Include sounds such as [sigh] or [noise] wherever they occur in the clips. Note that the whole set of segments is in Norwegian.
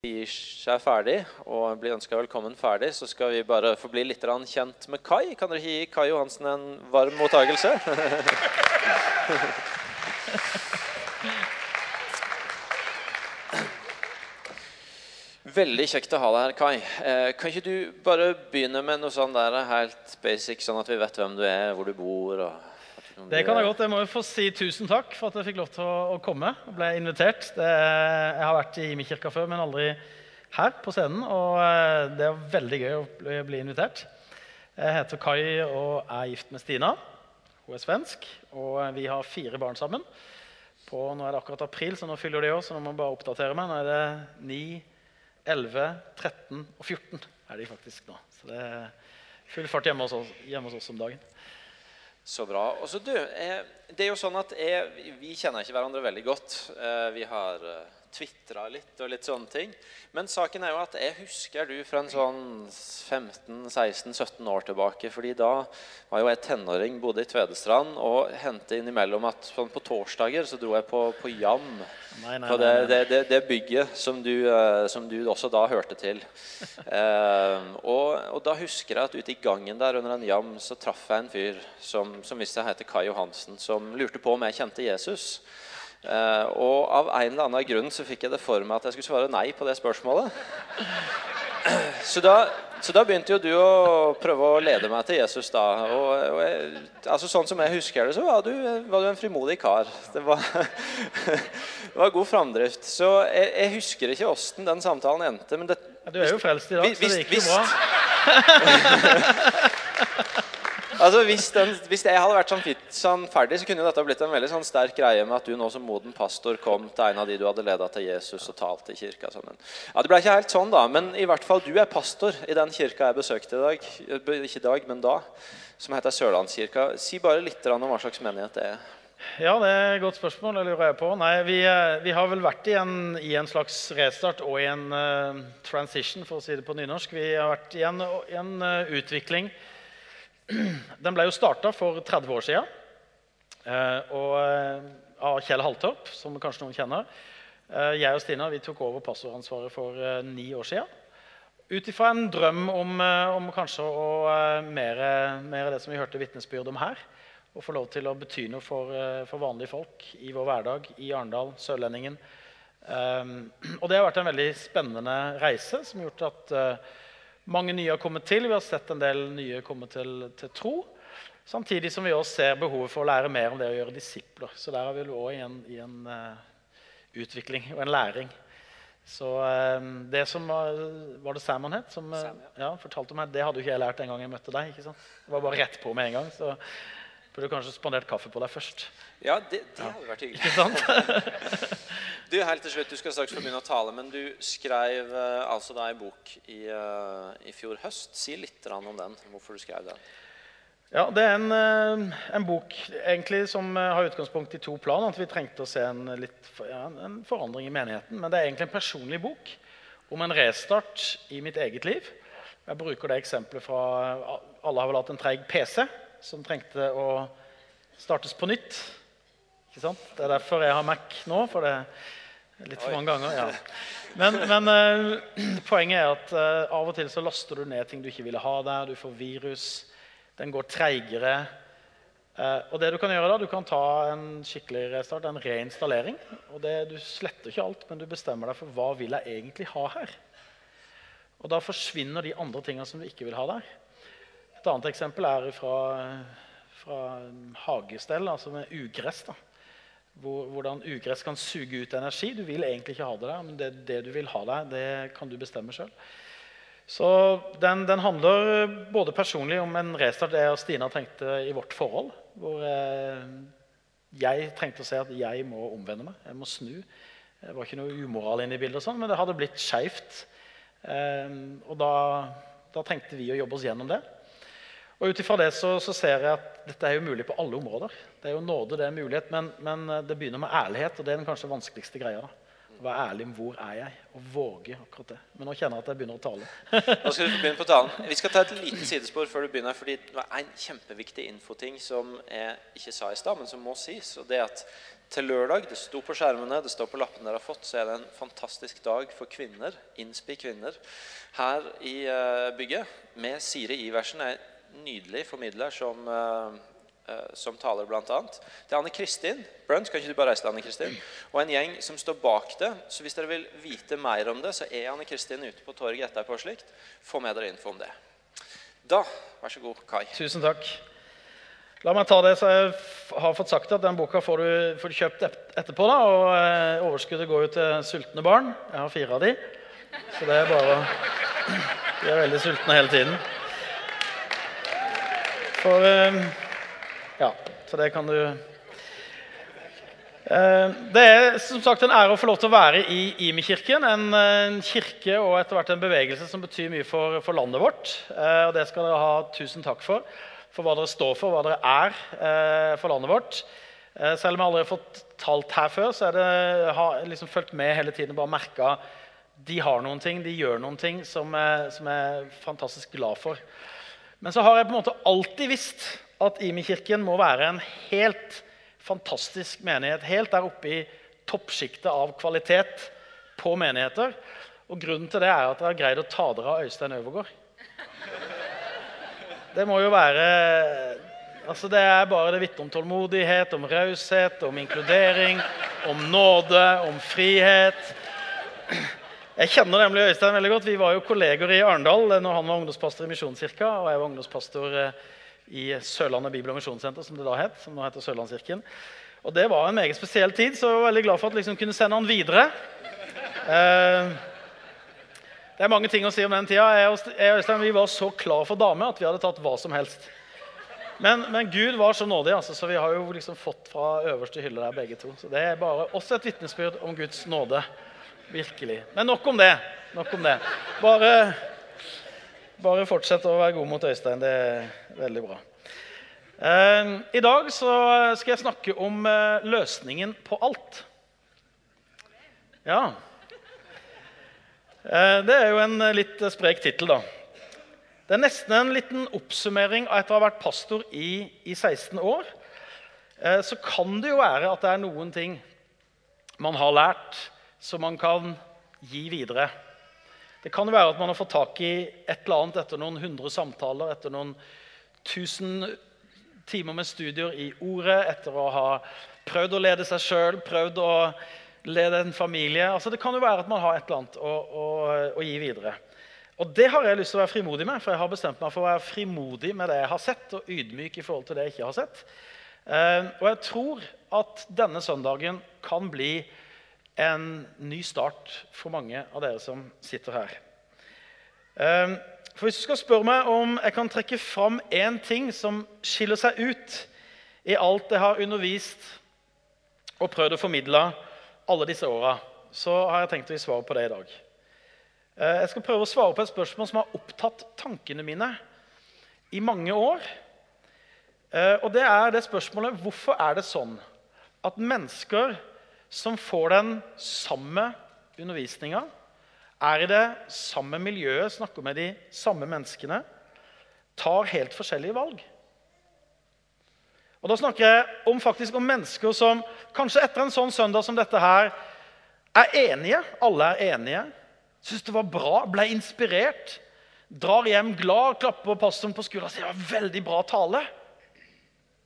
gir seg ferdig og blir ønska velkommen ferdig, så skal vi bare få bli litt kjent med Kai. Kan dere gi Kai Johansen en varm mottagelse? [laughs] Veldig kjekt å ha deg her, Kai. Eh, kan ikke du bare begynne med noe sånn der helt basic, sånn at vi vet hvem du er, hvor du bor? og det kan jeg godt. Jeg må jo få si tusen takk for at jeg fikk lov til å, komme og ble invitert. Det, jeg har vært i Imekirka før, men aldri her på scenen. Og eh, det er veldig gøy å bli, bli invitert. Jeg heter Kai og er gift med Stina. Hun er svensk. Og vi har fire barn sammen. På, nå er det akkurat april, så nå fyller de òg, så nå må jeg bare oppdatere meg. Nå er det 9, 11, 13 og 14 er de faktisk nå. Så det er full fart hjemme hos oss, hjemme hos oss om dagen. Så bra. Og så du, eh, det er jo sånn at jeg, Vi kjenner ikke hverandre veldig godt. Eh, vi har eh, tvitra litt og litt sånne ting. Men saken er jo at jeg husker du fra en sånn 15-16-17 år tilbake. fordi da var jo jeg tenåring, bodde i Tvedestrand og hendte innimellom at sånn på torsdager så dro jeg på, på Jam. Nei, nei, på det, det, det, det, bygget som du, uh, som du, også da hørte til. [laughs] eh, og, og, da husker jeg at ute i gangen der under en Jam så traff jeg en fyr som, som visste jeg heter Kai Johansen, som lurte på om jeg kjente Jesus. Uh, og av en eller annen grunn så fikk jeg det for meg at jeg skulle svare nei på det spørsmålet. Så da, så da begynte jo du å prøve å lede meg til Jesus. da og, og jeg, altså Sånn som jeg husker det, så var du, var du en frimodig kar. Det var, det [laughs] var god framdrift. Så jeg, jeg husker ikke åssen den samtalen endte. Men det, ja, du er jo frelst i dag, så det gikk jo bra. [laughs] Altså, hvis, den, hvis, jeg hadde vært sånn, sånn, ferdig, så kunne dette blitt en veldig sånn sterk greie med at du nå som moden pastor kom til en av de du hadde leda til Jesus og talt i kirka. Sånn. Ja, Det ble ikke helt sånn, da, men i hvert fall du er pastor i den kirka jeg besøkte i dag. Ikke i dag, men da. Som heter Sørlandskirka. Si bare litt om hva slags menighet det er. Ja, det er et godt spørsmål. det lurer jeg på. Nei, vi, eh, vi, har vel vært i en, i en, slags restart og i en uh, transition, for å si det på nynorsk. Vi har vært i en, i en uh, utvikling [clears throat] den ble jo starta for 30 år siden eh, eh, av Kjell Halltorp, som kanskje noen kjenner. Eh, jeg og Stina vi tok over passordansvaret for ni år siden. Ut ifra en drøm om, om kanskje å mer, mer det som vi hørte vitnesbyrd om her. Å få lov til å bety noe for, for, vanlige folk i vår hverdag i Arendal, Sørlendingen. [clears throat] Og det har vært en veldig spennende reise som har gjort at mange nye har kommet til. Vi har sett en del nye komme til, til tro. Samtidig som vi også ser behovet for å lære mer om det å gjøre disipler. Så der er vi også i en, i en uh, utvikling og en læring. Så uh, det som var, var det Sam han het? Som uh, ja, fortalte meg, Det hadde jo ikke jeg lært en gang jeg møtte deg. ikke sant? Det var bare rett på med en gang. så Burde du kanskje spandert kaffe på deg først. Ja, det, det hadde vært hyggelig. Ikke sant? [laughs] du, helt til slutt, du skal straks få begynne å tale, men du skrev uh, altså da en bok i, uh, i, fjor høst. Si litt om den. Hvorfor du skrev den. Ja, Det er en, uh, en bok egentlig som har utgangspunkt i to plan. At vi trengte å se en, litt, ja, en forandring i menigheten. Men det er egentlig en personlig bok om en restart i mitt eget liv. Jeg bruker det eksempelet fra Alle har vel hatt en treig PC som trengte å startes på nytt. Ikke sant? Det er derfor jeg har Mac nå. for det litt for mange ganger. ja. Men, men uh, [clears throat] poenget er at uh, av og til så laster du ned ting du ikke ville ha der. Du får virus. Den går treigere. Uh, og det Du kan gjøre da, du kan ta en skikkelig restart, en reinstallering. og det, Du sletter ikke alt, men du bestemmer deg for hva vil jeg egentlig ha her. Og Da forsvinner de andre tingene som du ikke vil ha der. Et annet eksempel er fra, fra hagestell, altså med ugress. da. Hvor, hvordan ugress kan suge ut energi. Du vil egentlig ikke ha det der, men det, det du vil ha der, det kan du bestemme sjøl. Så den, den, handler både personlig om en restart jeg og Stina trengte i vårt forhold. Hvor eh, jeg trengte å se at jeg må omvende meg. Jeg må snu. Det var ikke noe umoral inne i bildet, og sånt, men det hadde blitt skeivt. Eh, og da, da trengte vi å jobbe oss gjennom det. Og Ut ifra det så, så, ser jeg at dette er jo mulig på alle områder. Det er jo nåde, det er mulighet, men, men eh, det begynner med ærlighet. og Det er den kanskje vanskeligste greia. da. Å være ærlig om hvor er jeg og våge akkurat det. Men nå kjenner jeg at jeg begynner å tale. [laughs] nå skal du begynne på talen. Vi skal ta et lite sidespor før du begynner. fordi Det var en kjempeviktig infoting som jeg ikke sa i stad, men som må sies. og det er at til lørdag. Det sto på skjermene, det står på lappen dere har fått, så er det en fantastisk dag for kvinner. Innspi kvinner her i eh, bygget. Med Siri Iversen, er nydelig formidler som, eh, eh, som taler, annet. Det er Anne Kristin Brunt, kan ikke du bare reise til Anne Kristin? Og en gjeng som står bak det. Så hvis dere vil vite mer om det, så er Anne Kristin ute på torget etterpå. slikt. Få med dere info om det. Da, vær så god, Kai. Tusen takk. La meg ta det så jeg har fått sagt at den boka får du, får du kjøpt etterpå. da, og eh, Overskuddet går jo til sultne barn. Jeg har fire av de. Så det er bare De [clears throat] er veldig sultne hele tiden. For eh, Ja, så det kan du Eh, Det er som sagt en ære å få lov til å være i Imi-kirken. En, kirke og etter hvert en bevegelse som betyr mye for, for landet vårt. Eh, Og det skal dere ha tusen takk for. For hva dere står for, hva dere er eh, for landet vårt. Selv om jeg aldri har fått talt her før, så det, jeg har liksom fulgt med hele tiden og bare merka de har noen ting, de gjør noen ting som jeg, som jeg er fantastisk glad for. Men så har jeg på en måte alltid visst at Imi-kirken må være en helt fantastisk menighet. Helt der oppe i toppsjiktet av kvalitet på menigheter. Og grunnen til det er at dere har greid å ta dere av Øystein Øvergård. Det må jo være Altså Det er bare det vitner om tålmodighet, om raushet, om inkludering, om nåde, om frihet. Jeg kjenner nemlig Øystein veldig godt. Vi var jo kolleger i Arendal når han var ungdomspastor i Misjonskirka, og jeg var ungdomspastor eh, i Sørlandet Bibel- og Misjonssenter, som det da het. som nå heter Sørlandskirken. Og Det var en meget spesiell tid, så jeg var veldig glad for at jeg liksom kunne sende han videre. Eh, det er mange ting å si om den tida. Jeg og Øystein vi var så klar for dame at vi hadde tatt hva som helst. Men, men Gud var så nådig, altså, så vi har jo liksom fått fra øverste hylle der begge to. Så det er bare også et vitnesbyrd om Guds nåde. Virkelig. Men nok om det. Nok om det. Bare, bare fortsett å være god mot Øystein. Det er veldig bra. Eh, I dag så skal jeg snakke om eh, løsningen på alt. Ja. Eh, det er jo en litt sprek tittel, da. Det er nesten en liten oppsummering av etter å ha vært pastor i, i 16 år. Så kan det jo være at det er noen ting man har lært, som man kan gi videre. Det kan jo være at man har fått tak i et eller annet etter noen hundre samtaler, etter noen tusen timer med studier i ordet, etter å ha prøvd å lede seg sjøl, prøvd å lede en familie. Altså, det kan jo være at man har et eller annet å, å, å gi videre. Og det har jeg lyst til å være frimodig med, for jeg har bestemt meg for å være frimodig med det jeg har sett, og ydmyk i forhold til det jeg ikke har sett. Eh, og jeg tror at denne søndagen kan bli en ny start for mange av dere som sitter her. Eh, for Hvis du skal spørre meg om jeg kan trekke fram én ting som skiller seg ut i alt jeg har undervist og prøvd å formidle alle disse åra, så har jeg tenkt å gi svar på det i dag. Eh, Jeg skal prøve å svare på et spørsmål som har opptatt tankene mine i mange år. Eh, Og det er det spørsmålet hvorfor er det sånn at mennesker som får den samme undervisninga, er i det samme miljøet, snakker med de samme menneskene, tar helt forskjellige valg. Og Da snakker jeg om, faktisk om mennesker som kanskje etter en sånn søndag som dette her er enige. Alle er enige. Syns det var bra, ble inspirert. Drar hjem glad, klapper pastoren på skuldra og sier det var veldig bra tale.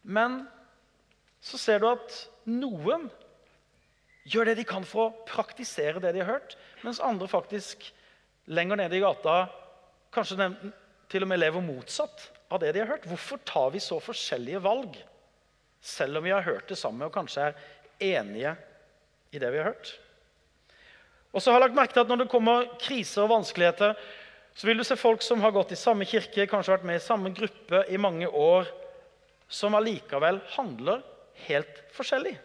Men så ser du at noen gjør det de kan for å praktisere det de har hørt, mens andre faktisk lenger nede i gata kanskje nem- til og med lever motsatt av det de har hørt. Hvorfor tar vi så forskjellige valg, selv om vi har hørt det samme og kanskje er enige i det vi har hørt? Og så har jeg lagt merke til at Når det kommer kriser og vanskeligheter, så vil du se folk som har gått i samme kirke, kanskje vært med i samme gruppe i mange år, som allikevel handler helt forskjellig.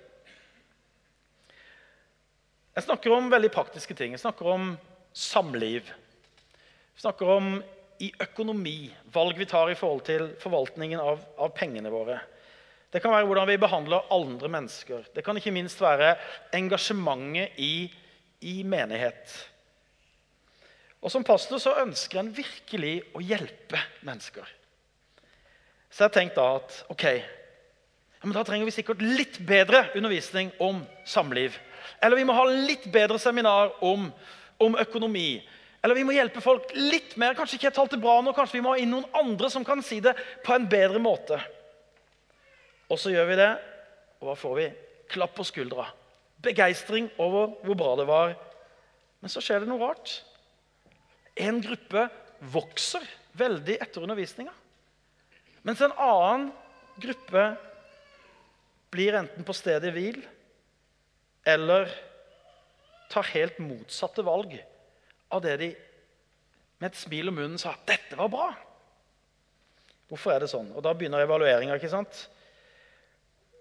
Jeg snakker om veldig praktiske ting. Jeg snakker om samliv. Jeg snakker om i økonomi, valg vi tar i forhold til forvaltningen av, av pengene våre. Det kan være hvordan vi behandler andre mennesker. Det kan ikke minst være engasjementet i, i menighet. Og Som pastor så ønsker en virkelig å hjelpe mennesker. Så jeg tenkte da at ok, Ja, men Da trenger vi sikkert litt bedre undervisning om samliv. Eller vi må ha litt bedre seminar om, om økonomi. Eller vi må hjelpe folk litt mer. Kanskje ikke jeg talte bra nå, kanskje vi må ha inn noen andre som kan si det på en bedre måte. Og så gjør vi det, og hva får vi? Klapp på skuldra. Begeistring over hvor bra det var. Men så skjer det noe rart. En gruppe vokser veldig etter undervisninga. Mens en annen gruppe blir enten på stedet hvil eller tar helt motsatte valg av det de med et smil om munnen sa dette var bra. Hvorfor er det sånn? Og Da begynner evalueringa.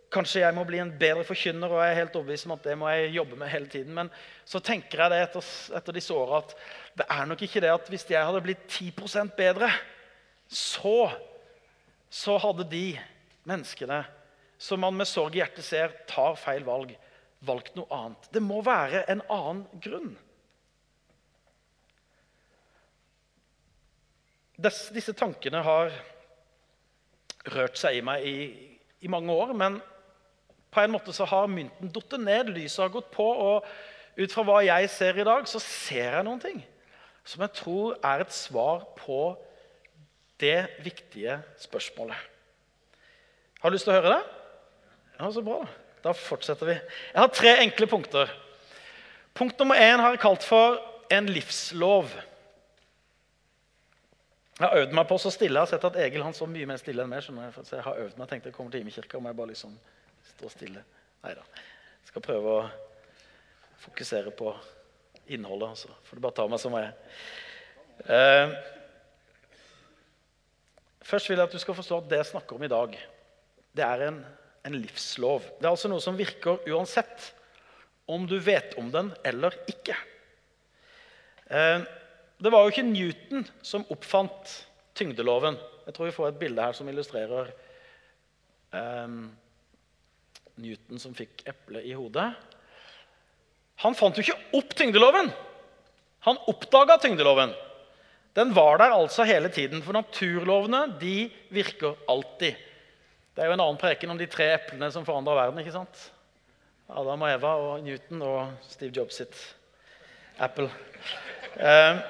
Kanskje jeg må bli en bedre forkynner, og jeg er helt overbevist om at det må jeg jobbe med hele tiden. Men så tenker jeg det etter, etter disse åra at det er nok ikke det at hvis jeg hadde blitt 10% bedre, så, så hadde de menneskene som man med sorg i hjertet ser tar feil valg, valgt noe annet. Det må være en annen grunn. Disse tankene har rørt seg i meg i, i, mange år. Men på en måte så har mynten falt ned, lyset har gått på. Og ut fra hva jeg ser i dag, så ser jeg noen ting som jeg tror er et svar på det viktige spørsmålet. Har du lyst til å høre det? Ja, Så bra. Da fortsetter vi. Jeg har tre enkle punkter. Punkt nummer én har jeg kalt for en livslov. Jeg har øvd meg på så stille. Jeg har sett at Egil han så mye mer stille enn meg. så jeg har øvd meg, tenkte jeg kommer til Imekirka, må jeg bare liksom stå stille. Neida. Jeg skal prøve å fokusere på innholdet. Altså. Får du bare ta meg som jeg er. Eh, først vil jeg at du skal forstå at det jeg snakker om i dag, det er en, en livslov. Det er altså noe som virker uansett om du vet om den eller ikke. Eh, det var jo ikke Newton som oppfant tyngdeloven. Jeg tror vi får et bilde her som illustrerer um, Newton som fikk eplet i hodet. Han fant jo ikke opp tyngdeloven. Han oppdaga tyngdeloven. Den var der altså hele tiden. For naturlovene de virker alltid. Det er jo en annen preken om de tre eplene som forandra verden. ikke sant? Adam og Eva og Newton og Steve Jobs sitt Apple. Um,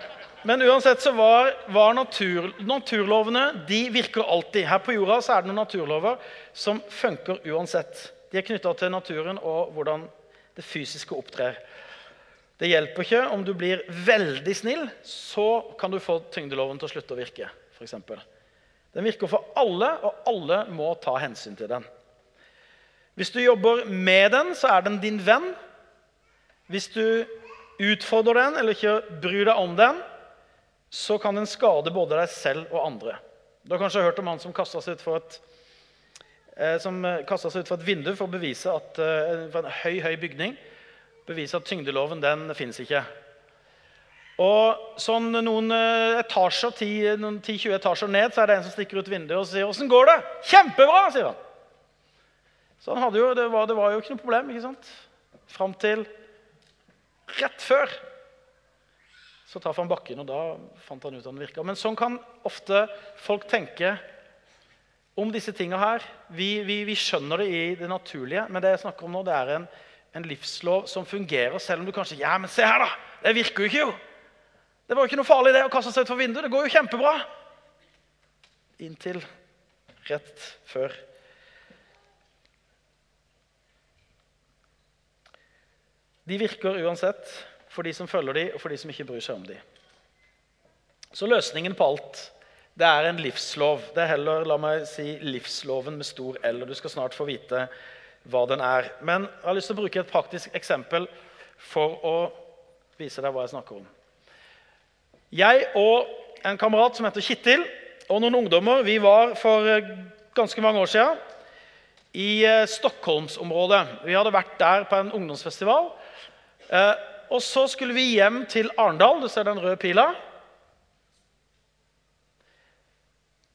men uansett så var, var natur, naturlovene de virker alltid. Her på jorda så er det noen naturlover som funker uansett. De er knytta til naturen og hvordan det fysiske opptrer. Det hjelper ikke om du blir veldig snill, så kan du få tyngdeloven til å slutte å virke. For eksempel. Den virker for alle, og alle må ta hensyn til den. Hvis du jobber med den, så er den din venn. Hvis du utfordrer den eller ikke bryr deg om den, så kan den skade både deg selv og andre. Du har kanskje hørt om han som kasta seg utfor et, eh, som ut for et vindu for å bevise at eh, for en høy høy bygning bevise at tyngdeloven den fins ikke. Og sånn Noen eh, etasjer, 10-20 etasjer ned så er det en som stikker ut vinduet og sier 'Åssen går det?' 'Kjempebra', sier han. Så han hadde jo, det, var, det var jo ikke noe problem. ikke sant? Fram til rett før så traff han bakken, og da fant han ut at den virka. Men sånn kan ofte folk tenke om disse tinga her. Vi, vi, vi, skjønner det i det naturlige, men det jeg snakker om nå, det er en, en, livslov som fungerer, selv om du kanskje Ja, men se her, da! Det virker jo ikke, jo! Det var jo ikke noe farlig det å kaste seg utfor vinduet. Det går jo kjempebra. Inntil rett før. De virker uansett for de som følger dem, og for de som ikke bryr seg om dem. Så løsningen på alt det er en livslov. Det er heller la meg si, livsloven med stor L. og Du skal snart få vite hva den er. Men jeg har lyst til å bruke et praktisk eksempel for å vise deg hva jeg snakker om. Jeg og en kamerat som heter Kittil, og noen ungdommer vi var for ganske mange år siden i eh, Stockholmsområdet. Vi hadde vært der på en ungdomsfestival. Eh, og så skulle vi hjem til Arendal. Du ser den røde pila.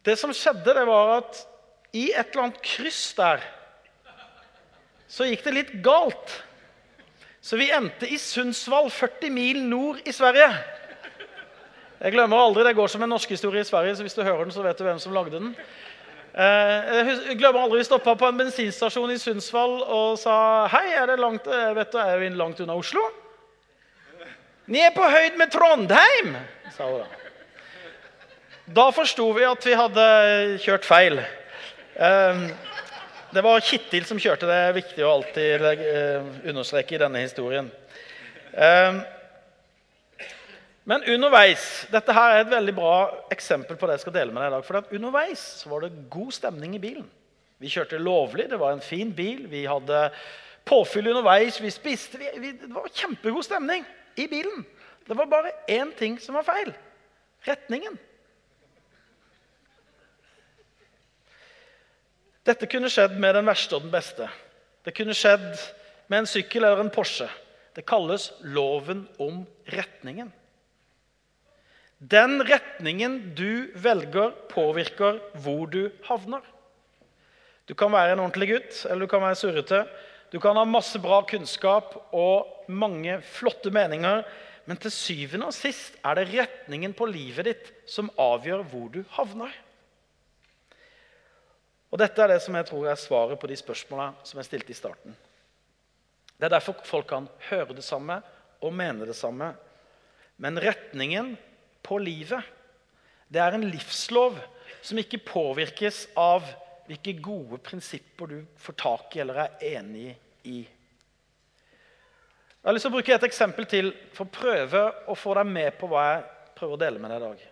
Det som skjedde, det var at i et eller annet kryss der så gikk det litt galt. Så vi endte i Sundsvall, 40 mil nord i Sverige. Jeg glemmer aldri, Det går som en norsk historie i Sverige, så hvis du hører den, så vet du hvem som lagde den. Eh, Jeg glemmer aldri vi stoppa på en bensinstasjon i Sundsvall og sa Hei, er det langt, jeg vet du, er vi langt unna Oslo? Ni er på høyd med Trondheim, sa hun da. Da forsto vi at vi hadde kjørt feil. Eh, Det var Kittil som kjørte. Det er viktig å alltid eh, understreke i denne historien. Men underveis Dette her er et veldig bra eksempel på det jeg skal dele med deg i dag. For underveis var det god stemning i bilen. Vi kjørte lovlig, det var en fin bil. Vi hadde påfyll underveis, vi spiste vi, vi, Det var kjempegod stemning i bilen. Det var bare én ting som var feil. Retningen. Dette kunne skjedd med den verste og den beste. Det kunne skjedd med en sykkel eller en Porsche. Det kalles loven om retningen. Den retningen du velger, påvirker hvor du havner. Du kan være en ordentlig gutt, eller du kan være surrete. Du kan ha masse bra kunnskap og mange flotte meninger, men til syvende og sist er det retningen på livet ditt som avgjør hvor du havner. Og Dette er det som jeg tror er svaret på de spørsmåla som jeg stilte i starten. Det er derfor folk kan høre det samme og mene det samme. Men retningen på livet, det er en livslov som ikke påvirkes av hvilke gode prinsipper du får tak i eller er enig i. Jeg har lyst til å bruke et eksempel til for å prøve å få deg med på hva jeg prøver å dele med deg i dag.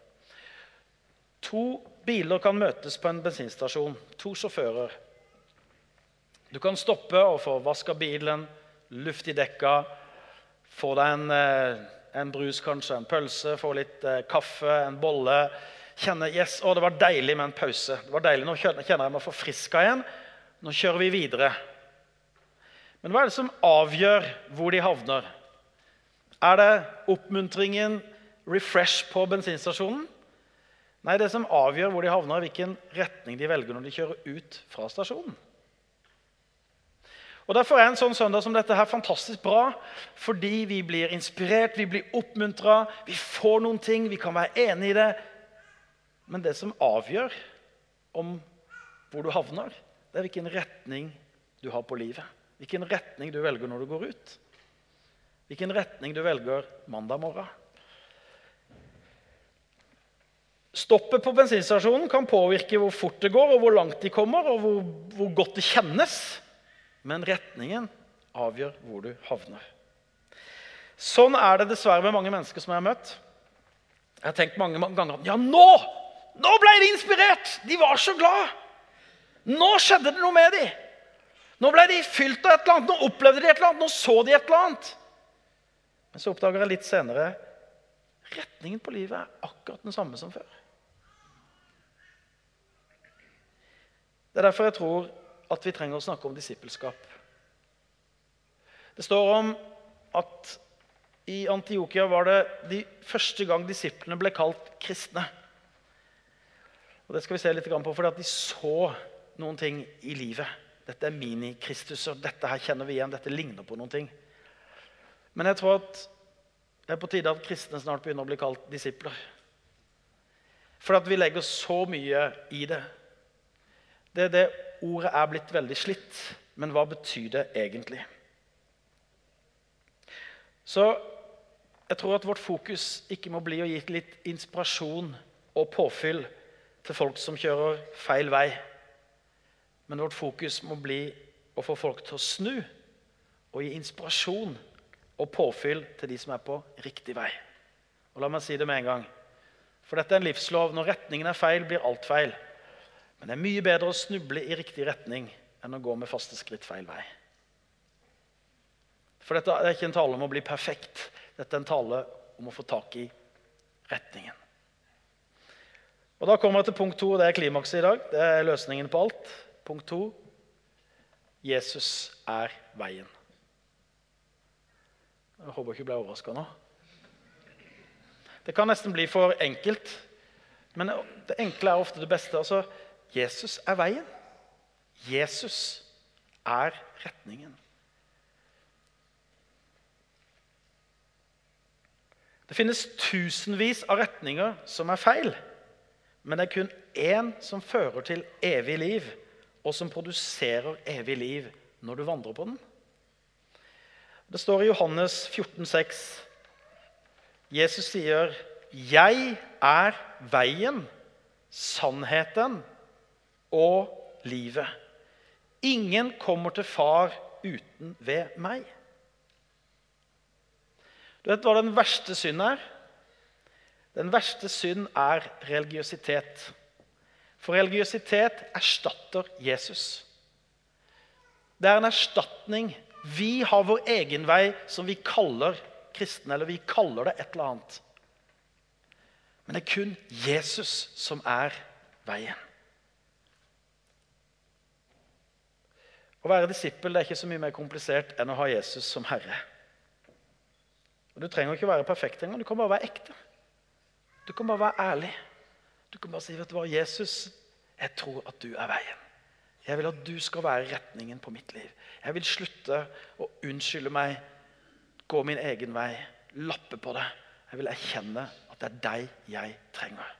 To biler kan møtes på en bensinstasjon. To sjåfører. Du kan stoppe og få vaska bilen, luft i dekka, få deg en, eh, en brus, kanskje, en pølse, få litt eh, kaffe, en bolle. Kjenne yes, å, det var deilig med en pause. Det var deilig, Nå kjenner jeg meg forfriska igjen. Nå kjører vi videre. Men hva er det som avgjør hvor de havner? Er det oppmuntringen, refresh på bensinstasjonen? Nei, det som avgjør hvor de havner, er hvilken retning de velger når de kjører ut fra stasjonen. Og Derfor er en sånn søndag som dette her fantastisk bra, fordi vi blir inspirert, vi blir oppmuntra, vi får noen ting, vi kan være enig i det. Men det som avgjør om hvor du havner, det er hvilken retning du har på livet. Hvilken retning du velger når du går ut. Hvilken retning du velger mandag morgen. Stoppet på bensinstasjonen kan påvirke hvor fort det går, og hvor langt de kommer, og hvor, hvor godt det kjennes. Men retningen avgjør hvor du havner. Sånn er det dessverre med mange mennesker som jeg har møtt. Jeg har tenkt mange, ganger ja, nå! Nå ble de inspirert! De var så glad! Nå skjedde det noe med dem. Nå ble de fylt av et eller annet, nå opplevde de et eller annet, nå så de et eller annet. Men så oppdager jeg litt senere retningen på livet er akkurat den samme som før. Det er derfor jeg tror at vi trenger å snakke om disippelskap. Det står om at i Antiokia var det de første gang disiplene ble kalt kristne. Og Det skal vi se litt på, for de så noen ting i livet. Dette er mini-Kristus, og Dette her kjenner vi igjen. Dette ligner på noen ting. Men jeg tror at det er på tide at kristne snart begynner å bli kalt disipler. For at vi legger så mye i det. Det, er det ordet er blitt veldig slitt, men hva betyr det egentlig? Så jeg tror at vårt fokus ikke må bli å gi litt inspirasjon og påfyll til folk som kjører feil vei. Men vårt fokus må bli å få folk til å snu og gi inspirasjon og påfyll til de som er på riktig vei. Og La meg si det med en gang. For dette er en livslov. Når retningen er feil, blir alt feil. Men det er mye bedre å snuble i riktig retning enn å gå med faste skritt feil vei. For dette er ikke en tale om å bli perfekt. Dette er en tale om å få tak i retningen. Og Da kommer jeg til punkt to, og det er klimakset i dag. Det er løsningen på alt. Punkt to Jesus er veien. Jeg håper ikke du ble overraska nå. Det kan nesten bli for enkelt, men det enkle er ofte det beste. Altså, Jesus er veien. Jesus er retningen. Det finnes tusenvis av retninger som er feil. Men det er kun én som fører til evig liv, og som produserer evig liv når du vandrer på den. Det står i Johannes 14, 14,6 Jesus sier, 'Jeg er veien, sannheten og livet'. Ingen kommer til far uten ved meg. Du vet hva den verste synd er? Den verste synd er religiøsitet. For religiøsitet erstatter Jesus. Det er en erstatning. Vi har vår egen vei som vi kaller kristne, eller vi kaller det et eller annet. Men det er kun Jesus som er veien. Å være disippel det er ikke så mye mer komplisert enn å ha Jesus som herre. Og Du trenger ikke å være perfekt engang. Du kan bare være ekte. Du kan bare være ærlig. Du kan bare si vet du hva, 'Jesus, jeg tror at du er veien.' Jeg vil at du skal være retningen på mitt liv. Jeg vil slutte å unnskylde meg, gå min egen vei, lappe på det. Jeg vil erkjenne at det er deg jeg trenger.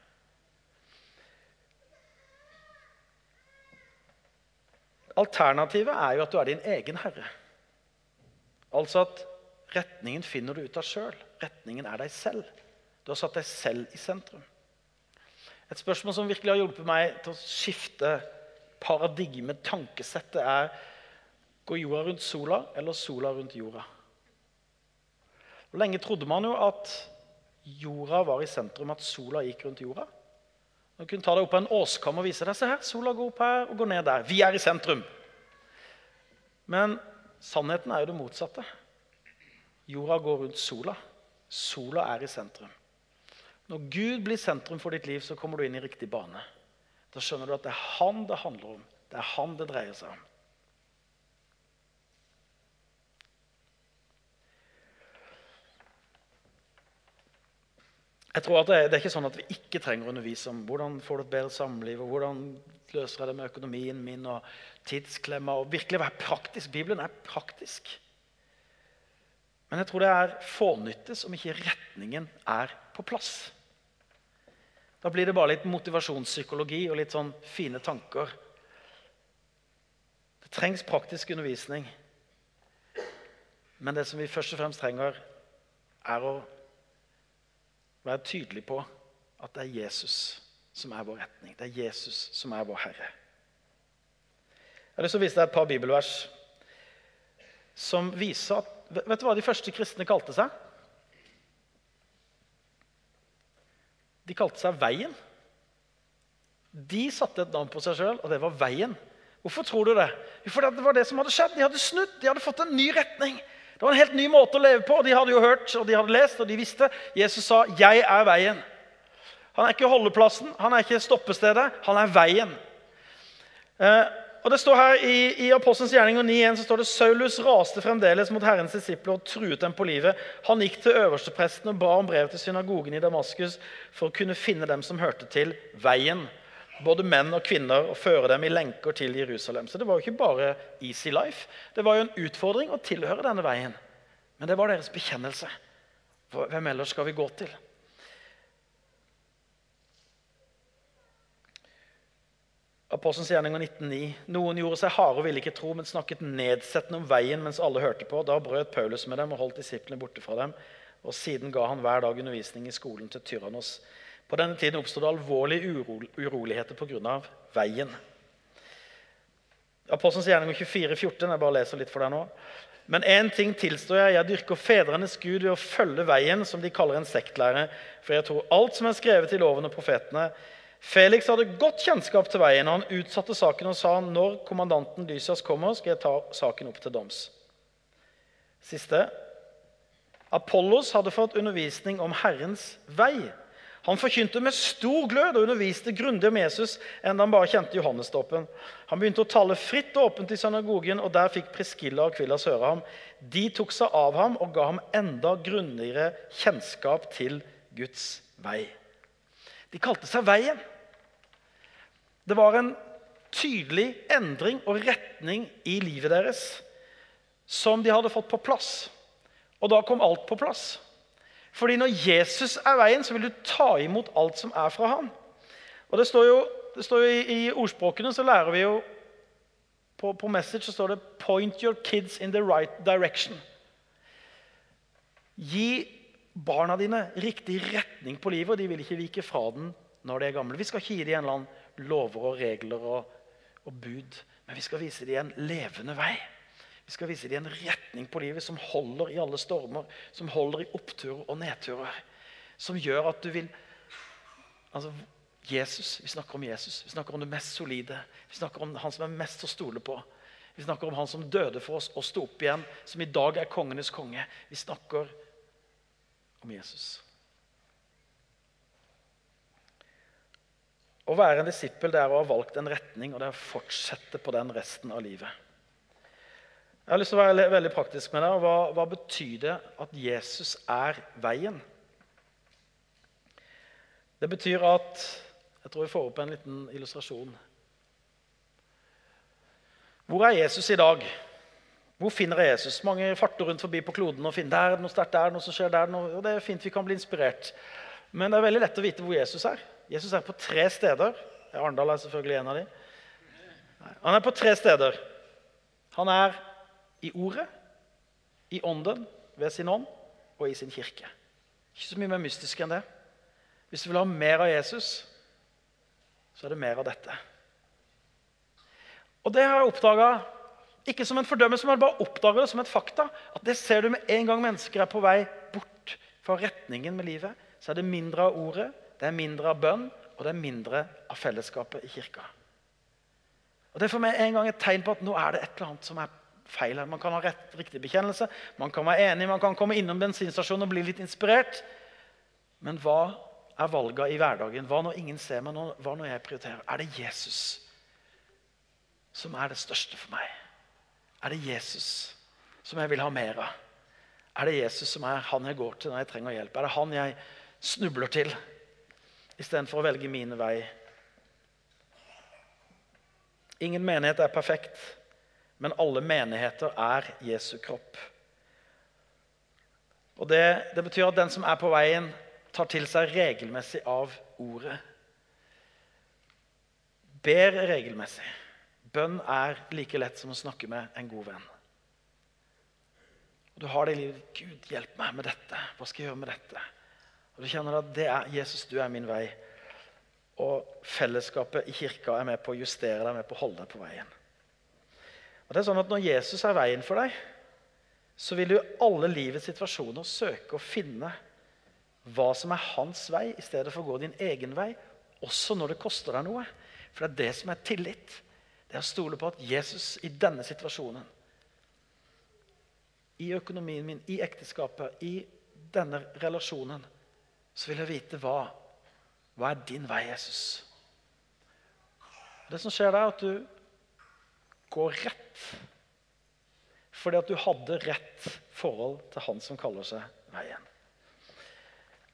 Alternativet er jo at du er din egen herre. Altså at retningen finner du ut av sjøl. Retningen er deg selv. Du har satt deg selv i sentrum. Et spørsmål som virkelig har hjulpet meg til å skifte paradigme, tankesettet, er Går jorda rundt sola, eller sola rundt jorda? Og Lenge trodde man jo at jorda var i sentrum, at sola gikk rundt jorda. Du kunne ta deg opp på en åskam og vise deg. Se her, sola går opp her og går ned der. Vi er i sentrum. Men sannheten er jo det motsatte. Jorda går rundt sola. Sola er i sentrum. Når Gud blir sentrum for ditt liv, så kommer du inn i riktig bane. Da skjønner du at det er han det handler om. Det er han det dreier seg om. Jeg tror at det det er, ikke sånn at vi ikke trenger å undervise om hvordan får du et bedre samliv, og hvordan løser jeg det med økonomien min og tidsklemma. og virkelig være praktisk. Bibelen er praktisk. Men jeg tror det er fånyttes om ikke retningen er på plass. Da blir det bare litt motivasjonspsykologi og litt sånn fine tanker. Det trengs praktisk undervisning. Men det som vi først og fremst trenger, er å være tydelig på at det er Jesus som er vår retning. Det er Jesus som er vår Herre. Jeg har lyst til å vise deg et par bibelvers som viser at Vet du hva de første kristne kalte seg? De kalte seg Veien. De satte et navn på seg sjøl, og det var Veien. Hvorfor tror du det? Jo, for det var det som hadde skjedd. De hadde snudd, de hadde fått en ny retning. Det var en helt ny måte å leve på. De hadde jo hørt og de hadde lest og de visste. Jesus sa 'Jeg er veien'. Han er ikke holdeplassen, han er ikke stoppestedet. Han er veien. Eh, og det står her I, i Apostelens gjerninger 9.1 så står det Saulus raste fremdeles mot Herrens disipler og truet dem på livet. Han gikk til øverstepresten og ba om brev til synagogen i Damaskus for å kunne finne dem som hørte til veien både menn og kvinner og føre dem i lenker til Jerusalem. Så det var jo ikke bare easy life. Det var jo en utfordring å tilhøre denne veien. Men det var deres bekjennelse. Hvem ellers skal vi gå til? Apostelens gjerninger 19,9. Noen gjorde seg harde og ville ikke tro, men snakket nedsettende om veien mens alle hørte på. Da brøt Paulus med dem og holdt disiplene borte fra dem. Og siden ga han hver dag undervisning i skolen til Tyrannos. På denne tiden oppstod det alvorlige uro, uroligheter pga. veien. Apostelens gjerning 24, 14, jeg bare leser litt for deg nå. Men én ting tilstår jeg. Jeg dyrker fedrenes Gud ved å følge veien, som de kaller en sektlære. For jeg tror alt som er skrevet i loven og profetene. Felix hadde godt kjennskap til veien. og Han utsatte saken og sa når kommandanten Lysias kommer, skal jeg ta saken opp til doms. Siste. Apollos hadde fått undervisning om Herrens vei. Han forkynte med stor glød og underviste grundig om Jesus enn han bare kjente Johannesdåpen. Han begynte å tale fritt og åpent i synagogen, og der fikk Priskilla og Kvillas høre ham. De tok seg av ham og ga ham enda grundigere kjennskap til Guds vei. De kalte seg Veien. Det var en tydelig endring og retning i livet deres som de hadde fått på plass. Og da kom alt på plass. Fordi når Jesus er veien, så vil du ta imot alt som er fra ham. Og det står jo, det står jo i, I ordspråkene så lærer vi jo på, på Message så står det 'Point your kids in the right direction'. Gi barna dine riktig retning på livet, og de vil ikke vike fra den når de er gamle. Vi skal ikke gi dem en eller annen lover og regler og, og bud, men vi skal vise dem en levende vei. Vi skal vise dem en retning på livet som holder i alle stormer, som holder i oppturer og nedturer. Som gjør at du vil altså, Jesus, Vi snakker om Jesus. Vi snakker om det mest solide. Vi snakker om han som er mest å stole på. Vi snakker om han som døde for oss og sto opp igjen, som i dag er kongenes konge. Vi snakker om Jesus. Å være en disippel det er å ha valgt en retning, og det er å fortsette på den resten av livet. Jeg har lyst til å være veldig praktisk med det. Hva, hva betyr det at Jesus er veien? Det betyr at Jeg tror vi får opp en liten illustrasjon. Hvor er Jesus i dag? Hvor finner jeg Jesus? Mange farter rundt forbi på kloden og finner der noe sterkt der, noe som skjer der. Noe, og det er fint, vi kan bli inspirert. Men det er veldig lett å vite hvor Jesus er. Jesus er på tre steder. Arendal er selvfølgelig en av dem. Han er på tre steder. Han er i Ordet, i Ånden ved sin ånd og i sin kirke. Ikke så mye mer mystisk enn det. Hvis du vil ha mer av Jesus, så er det mer av dette. Og det har jeg oppdaga ikke som en fordømmelse, men bare oppdager det som et fakta. At det ser du med en gang mennesker er på vei bort fra retningen med livet. Så er det mindre av ordet, det er mindre av bønn, og det er mindre av fellesskapet i kirka. Og Det er for meg en gang et tegn på at nå er det et eller annet som er feil. Man kan ha rett, riktig bekjennelse, man kan være enig, man kan komme innom bensinstasjonen og bli litt inspirert. Men hva er valga i hverdagen? Hva når ingen ser meg? Hva når jeg prioriterer? Er det Jesus som er det største for meg? Er det Jesus som jeg vil ha mer av? Er det Jesus som er han jeg går til når jeg trenger hjelp? Er det han jeg snubler til istedenfor å velge mine vei? Ingen menighet er perfekt, men alle menigheter er Jesu kropp. Og det, det betyr at den som er på veien, tar til seg regelmessig av ordet. Ber regelmessig. Bønn er like lett som å snakke med en god venn. Og Du har det i livet. 'Gud, hjelp meg med dette. Hva skal jeg gjøre med dette?' Og Du kjenner at det er Jesus, du er min vei. Og fellesskapet i kirka er med på å justere deg, med på å holde deg på veien. Og det er sånn at Når Jesus er veien for deg, så vil du i alle livets situasjoner søke å finne hva som er hans vei, i stedet for å gå din egen vei, også når det koster deg noe. For det er det som er tillit. Det er å stole på at Jesus i denne situasjonen, i økonomien min, i ekteskapet, i denne relasjonen, så vil jeg vite hva, hva er din vei, Jesus. Det som skjer, er at du går rett fordi at du hadde rett forhold til han som kaller seg veien.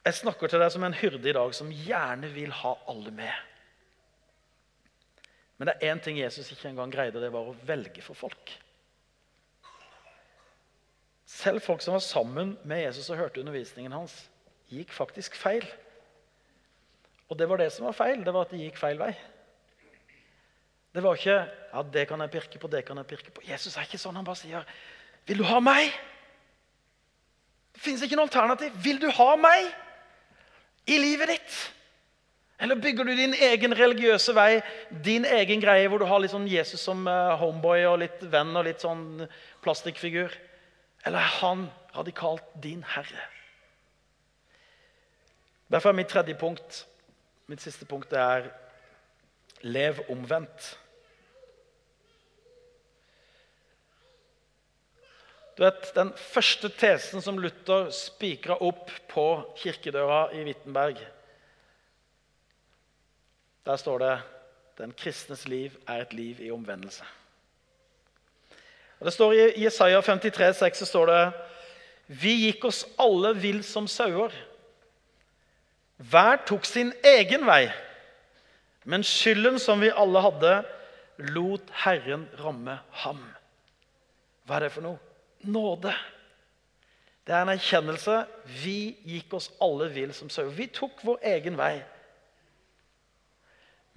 Jeg snakker til deg som en hyrde i dag som gjerne vil ha alle med. Men det er én ting Jesus ikke engang greide, det var å velge for folk. Selv folk som var sammen med Jesus og hørte undervisningen hans, gikk faktisk feil. Og det var det som var feil. Det var at de gikk feil vei. Det var ikke ja, det kan jeg pirke på, det kan jeg pirke på. Jesus er ikke sånn. Han bare sier, 'Vil du ha meg?' Det fins ikke noe alternativ. 'Vil du ha meg i livet ditt?' Eller bygger du din egen religiøse vei, din egen greie, hvor du har litt sånn Jesus som eh, homeboy og litt venn og litt sånn plastikkfigur? Eller er han radikalt din herre? Derfor er mitt tredje punkt, mitt siste punkt, det er lev omvendt. Du vet, Den første tesen som Luther spikra opp på kirkedøra i Wittenberg der står det den kristnes liv er et liv i omvendelse. Det står I Jesaja 53, 6, så står det Vi gikk oss alle vill som sauer. Hver tok sin egen vei. Men skylden som vi alle hadde, lot Herren ramme ham. Hva er det for noe? Nåde. Det er en erkjennelse. Vi gikk oss alle vill som sauer. Vi tok vår egen vei.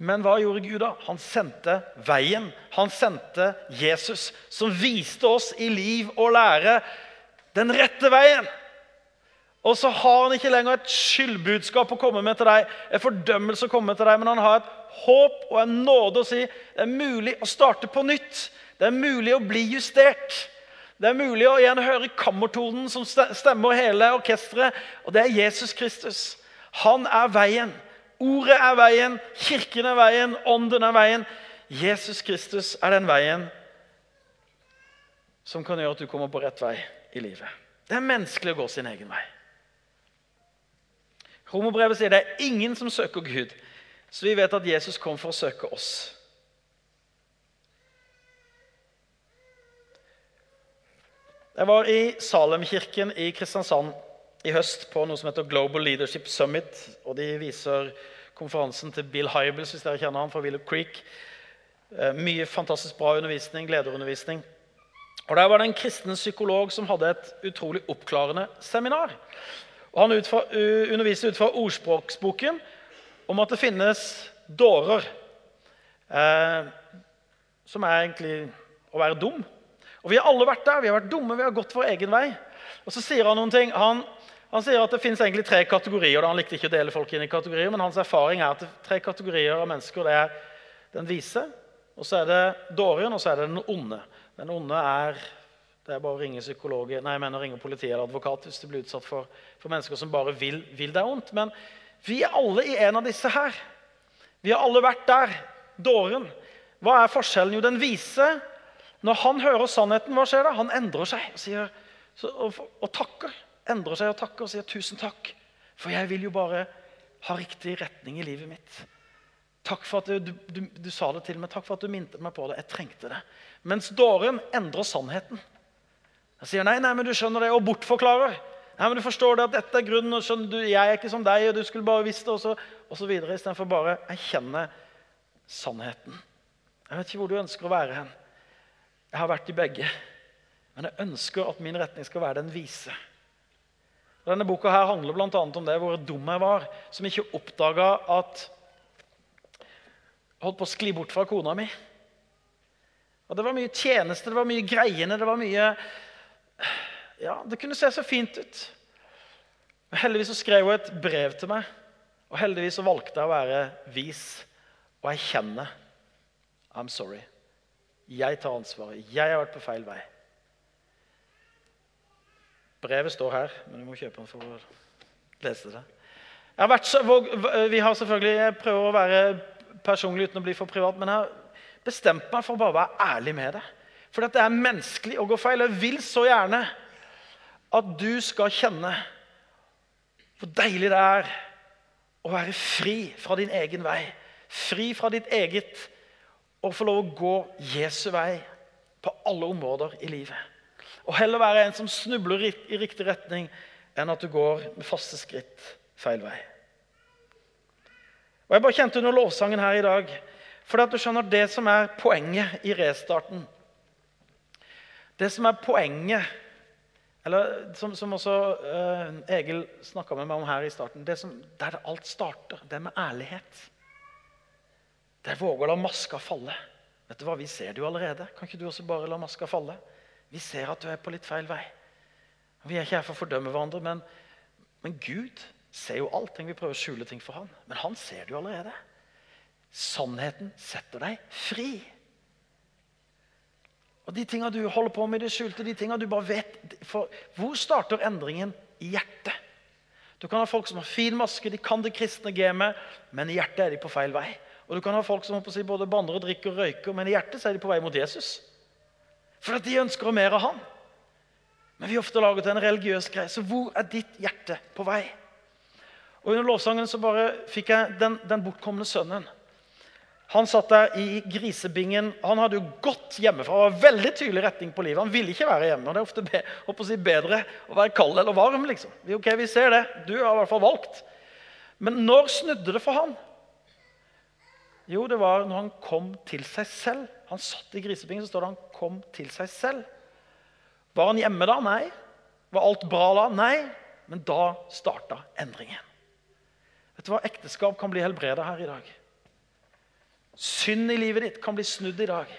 Men hva gjorde Gud da? Han sendte veien. Han sendte Jesus, som viste oss i liv og lære den rette veien. Og så har han ikke lenger et skyldbudskap å komme med til deg, en fordømmelse å komme med til deg, men han har et håp og en nåde å si det er mulig å starte på nytt. Det er mulig å bli justert. Det er mulig å igjen høre kammertonen som stemmer hele orkesteret, og det er Jesus Kristus. Han er veien. Ordet er veien, kirken er veien, ånden er veien. Jesus Kristus er den veien som kan gjøre at du kommer på rett vei i livet. Det er menneskelig å gå sin egen vei. Romerbrevet sier det er ingen som søker Gud, så vi vet at Jesus kom for å søke oss. Jeg var i Salemkirken i Kristiansand i høst på noe som heter Global Leadership Summit. og De viser konferansen til Bill Hybels, hvis dere kjenner han fra Willow Creek. Eh, mye fantastisk bra undervisning, lederundervisning. Og Der var det en kristen psykolog som hadde et utrolig oppklarende seminar. Og Han utfra, underviste ut fra ordspråksboken om at det finnes dårer, eh, som er egentlig å være dum. Og Vi har alle vært der. Vi har vært dumme, vi har gått vår egen vei. Og så sier Han noen ting. Han, han sier at det finnes egentlig tre kategorier. Han likte ikke å dele folk inn i kategorier, men hans erfaring er at det er tre kategorier av mennesker. Det er den vise, og så er det dåren, og så er det den onde. Den onde er det er bare å ringe psykolog, nei, jeg mener ringe politiet eller advokat hvis du blir utsatt for, for mennesker som bare vil, vil deg vondt. Men vi er alle i en av disse her. Vi har alle vært der. Dåren. Hva er forskjellen? Jo, den vise. Når han hører sannheten, hva skjer da? Han endrer seg og, sier, og, og takker. Endrer seg og takker og sier 'tusen takk', for jeg vil jo bare ha riktig retning i livet mitt. Takk for at du, du, du, sa det til meg. Takk for at du minte meg på det. Jeg trengte det. Mens dåren endrer sannheten. Han sier nei, nei, men du skjønner det, og bortforklarer. Nei, men du forstår det at dette er grunnen, og skjønner du, jeg er ikke som deg, og du skulle bare visst det, og så, og så videre. Istedenfor bare erkjenne sannheten. Jeg vet ikke hvor du ønsker å være hen. Jeg har vært i begge. Men jeg ønsker at min retning skal være den vise. Denne boka her handler bl.a. om det hvor dum jeg var, som ikke oppdaga at holdt på å skli bort fra kona mi. Og Det var mye tjeneste, det var mye greiene, det var mye Ja, det kunne se så fint ut. Men heldigvis så skrev hun et brev til meg, og heldigvis så valgte jeg å være vis og erkjenne I'm sorry. Jeg tar ansvaret. Jeg har vært på feil vei. Brevet står her, men du må kjøpe den for å lese det. Har så, vi har selvfølgelig, Jeg prøver å være personlig uten å bli for privat, men jeg har bestemt meg for å bare være ærlig med det. For det er menneskelig å gå feil. Jeg vil så gjerne at du skal kjenne hvor deilig det er å være fri fra din egen vei. Fri fra ditt eget og få lov å gå Jesu vei på alle områder i livet. Og heller være en som snubler i riktig retning, enn at du går med faste skritt feil vei. Og Jeg bare kjente under lovsangen her i dag For at du skjønner det som er poenget i restarten Det som er poenget Eller som, som også uh, Egil snakka med meg om her i starten det som, Der alt starter, det med ærlighet. Det er våge å la maska falle. Vet du hva, Vi ser det jo allerede. Kan ikke du også bare la maska falle? Vi ser at du er på litt feil vei. Vi er ikke her for å fordømme hverandre, men, men Gud ser jo alt. Tenk vi prøver å skjule ting for han. Men han ser det jo allerede. Sannheten setter deg fri. Og De tinga du holder på med i det skjulte, de tinga du bare vet for Hvor starter endringen? I hjertet. Du kan ha folk som har fin maske, de kan det kristne gamet, men i hjertet er de på feil vei. Og du kan ha folk som si, både banner og drikker og røyker, men i hjertet er de på vei mot Jesus. For at de ønsker mer av han. Men vi ofte laget en religiøs greie. Så hvor er ditt hjerte på vei? Og Under lovsangen så bare fikk jeg den, den bortkomne sønnen. Han satt der i grisebingen. Han hadde jo gått hjemmefra. Han var veldig tydelig retning på livet. Han ville ikke være hjemme. og Det er ofte be, å si bedre å være kald eller varm. liksom. Ok, Vi ser det. Du har i hvert fall valgt. Men når snudde det for han? Jo, det var når han kom til seg selv. Han satt i grisebingen, så står det han kom til seg selv. Var han hjemme da? Nei. Var alt bra da? Nei. Men da starta endringen. Vet du hva? Ekteskap kan bli helbreda her i dag. Synd i livet ditt kan bli snudd i dag.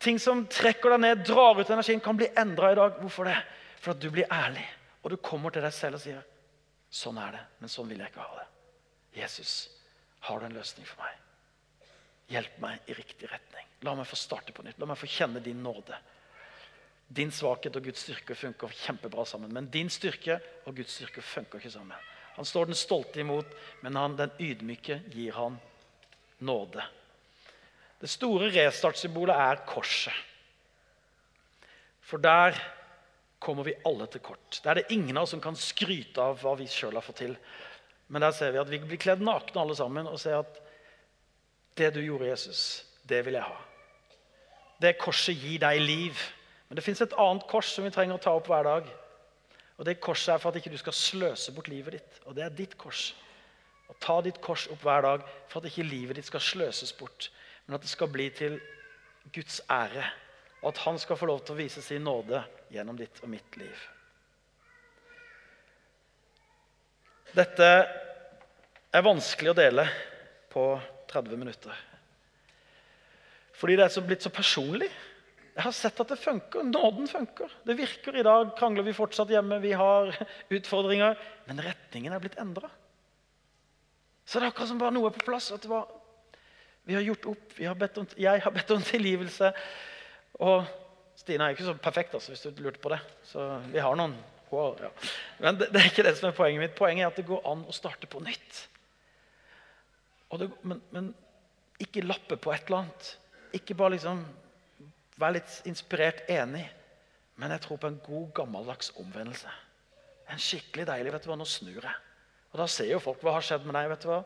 Ting som trekker deg ned, drar ut energien, kan bli endra i dag. Hvorfor det? For at du blir ærlig, og du kommer til deg selv og sier sånn er det, men sånn vil jeg ikke ha det. Jesus, har du en løsning for meg? Hjelp meg i riktig retning. La meg få starte på nytt. La meg få kjenne din nåde. Din svakhet og Guds styrke funker kjempebra sammen. Men din styrke og Guds styrke funker ikke sammen. Han står den stolte imot, men han, den ydmyke gir han nåde. Det store restartsymbolet er korset. For der kommer vi alle til kort. Der er det ingen av oss som kan skryte av hva vi sjøl har fått til. Men der ser vi at vi blir kledd nakne alle sammen og ser at det du gjorde, Jesus, det vil jeg ha. Det korset gir deg liv. Men det fins et annet kors som vi trenger å ta opp hver dag. Og Det korset er for at ikke du skal sløse bort livet ditt. Og det er ditt kors. Å ta ditt kors opp hver dag for at ikke livet ditt skal sløses bort, men at det skal bli til Guds ære. Og at han skal få lov til å vise sin nåde gjennom ditt og mitt liv. Dette er vanskelig å dele på 30 minutter. Fordi det er så blitt så personlig. Jeg har sett at det funker. Nåden funker. Det virker. I dag krangler vi fortsatt hjemme, vi har utfordringer. Men retningen er blitt endra. Så det er akkurat som bare noe er på plass. at var, Vi har gjort opp. Har om, jeg har bedt om tilgivelse. Og Stina er ikke så perfekt, altså, hvis du lurte på det. Så vi har noen hår. Ja. Men det, det, er ikke det som er poenget mitt. Poenget er at det går an å starte på nytt. Det, men, men ikke lappe på et eller annet. Ikke bare liksom være litt inspirert enig, men jeg tror på en god, gammeldags omvendelse. En skikkelig deilig vet du hva, Nå snur jeg. Og Da ser jo folk hva har skjedd med deg. vet du hva?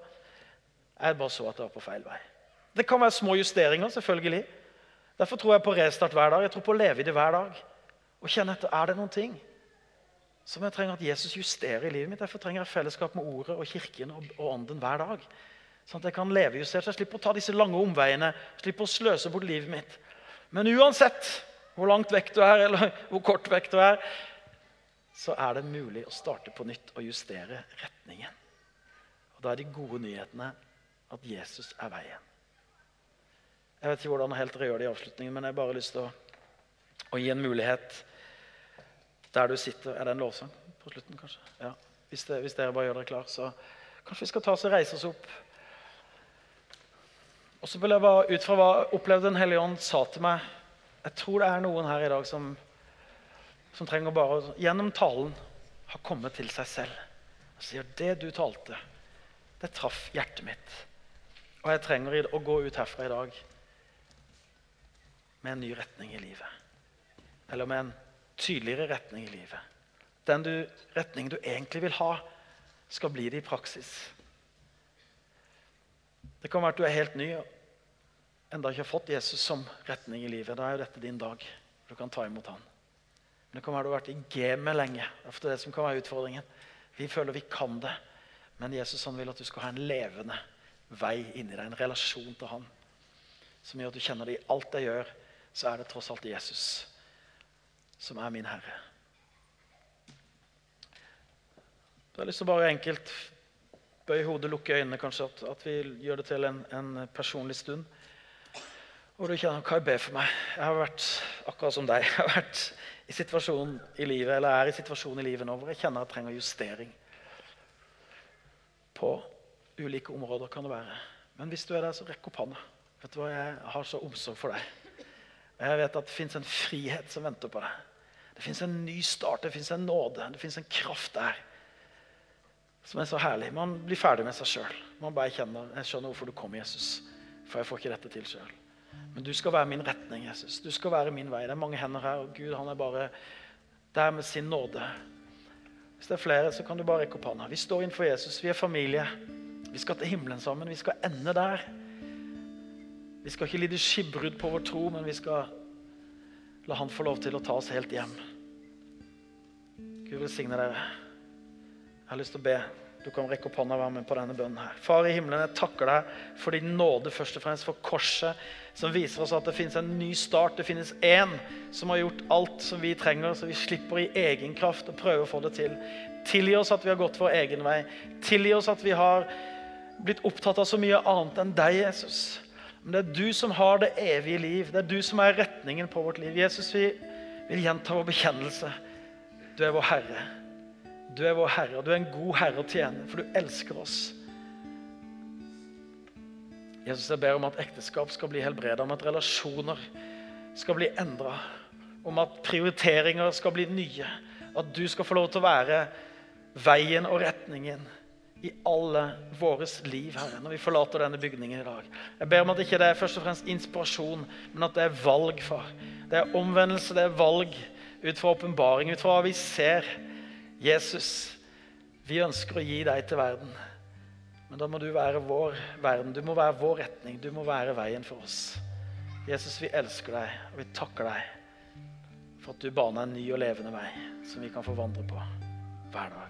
Jeg bare så at det var på feil vei. Det kan være små justeringer, selvfølgelig. Derfor tror jeg på restart hver dag. Jeg tror på å leve i det hver dag. Og kjenne etter er det noen ting som jeg trenger at Jesus justerer i livet mitt. Derfor trenger jeg fellesskap med Ordet og Kirken og, og Ånden hver dag. Sånn at jeg kan leve justert, så jeg slipper å ta disse lange omveiene, slipper å sløse bort livet mitt. Men uansett hvor langt vekk du er, eller hvor kort vekk du er, så er det mulig å starte på nytt og justere retningen. Og Da er de gode nyhetene at Jesus er veien. Jeg vet ikke hvordan helt dere gjør det i avslutningen, men jeg har bare lyst til å, å, gi en mulighet der du sitter. Er det en lovsang på slutten, kanskje? Ja. Hvis, det, hvis dere bare gjør dere klar, så kanskje vi skal ta oss og reise oss opp. Og så vil jeg bare ut fra hva opplevde Den hellige ånd sa til meg Jeg tror det er noen her i dag som, som trenger bare gjennom talen ha kommet til seg selv og sier det du talte, det traff hjertet mitt. Og jeg trenger å gå ut herfra i dag med en ny retning i livet. Eller med en tydeligere retning i livet. Den du, retningen du egentlig vil ha, skal bli det i praksis. Det kan være at du er helt ny og enda ikke har fått Jesus som retning i livet. Da er jo dette din dag. Du kan ta imot han. Men det kan være du har vært i gamet lenge. Det er det som kan være utfordringen. Vi føler vi kan det. Men Jesus han vil at du skal ha en levende vei inni deg, en relasjon til han. Som gjør at du kjenner det i alt jeg gjør, så er det tross alt Jesus som er min Herre. Jeg har lyst til å bare enkelt bøye hodet, lukke øynene, kanskje, at, at, vi gjør det til en, en personlig stund. Og du kjenner hva jeg ber for meg. Jeg har vært akkurat som deg. Jeg har vært i situasjonen i livet, eller er i situasjonen i livet nå hvor jeg kjenner jeg trenger justering. På ulike områder kan det være. Men hvis du er der, så rekk opp hånda. Vet du hva, Jeg har så omsorg for deg. Jeg vet at det fins en frihet som venter på deg. Det fins en ny start, det fins en nåde, det fins en kraft der som er så herlig. Man blir ferdig med seg sjøl. Man bare kjenner jeg skjønner hvorfor du kom, Jesus. For jeg får ikke dette til sjøl. Men du skal være min retning, Jesus. Du skal være min vei. Det er mange hender her, og Gud han er bare der med sin nåde. Hvis det er flere, så kan du bare rekke opp hånda. Vi står innenfor Jesus. Vi er familie. Vi skal til himmelen sammen. Vi skal ende der. Vi skal ikke lide skipbrudd på vår tro, men vi skal la Han få lov til å ta oss helt hjem. Gud velsigne dere. Jeg har lyst til å be. Du kan rekke opp hånda og være med på denne bønnen. her. Far i himmelen, jeg takker deg for din nåde, først og fremst for korset, som viser oss at det finnes en ny start. Det finnes én som har gjort alt som vi trenger, så vi slipper i egen kraft å prøve å få det til. Tilgi oss at vi har gått vår egen vei. Tilgi oss at vi har blitt opptatt av så mye annet enn deg, Jesus. Men det er du som har det evige liv. Det er du som er retningen på vårt liv. Jesus, vi vil gjenta vår bekjennelse. Du er vår Herre. Du er vår Herre, og du er en god Herre å tjene, for du elsker oss. Jesus, jeg ber om at ekteskap skal bli helbredet, om at relasjoner skal bli endra, om at prioriteringer skal bli nye. At du skal få lov til å være veien og retningen i alle våres liv, Herre, når vi forlater denne bygningen i dag. Jeg ber om at ikke det er først og fremst inspirasjon, men at det er valg, far. Det er omvendelse, det er valg ut fra åpenbaring, ut fra hva vi ser. Jesus, vi ønsker å gi deg til verden. Men da må du være vår verden. Du må være vår retning. Du må være veien for oss. Jesus, vi elsker deg, og vi takker deg for at du baner en ny og levende vei som vi kan få vandre på hver dag.